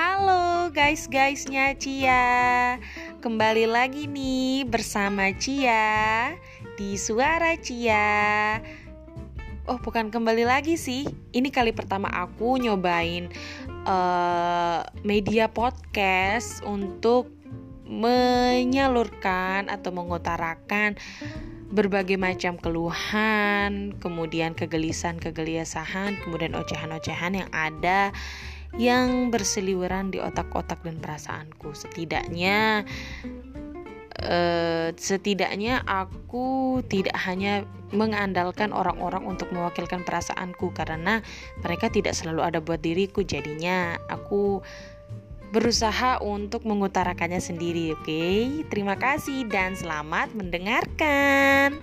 Halo guys-guysnya Cia. Kembali lagi nih bersama Cia Di Suara Cia. Oh bukan kembali lagi sih. Ini kali pertama aku nyobain uh, media podcast Untuk menyalurkan atau mengutarakan berbagai macam keluhan, kemudian kegelisahan-kegelisahan, kemudian ocehan-ocehan yang ada yang berseliweran di otak-otak dan perasaanku. Setidaknya Uh, setidaknya aku tidak hanya mengandalkan orang-orang untuk mewakilkan perasaanku karena mereka tidak selalu ada buat diriku jadinya aku berusaha untuk mengutarakannya sendiri oke okay? terima kasih dan selamat mendengarkan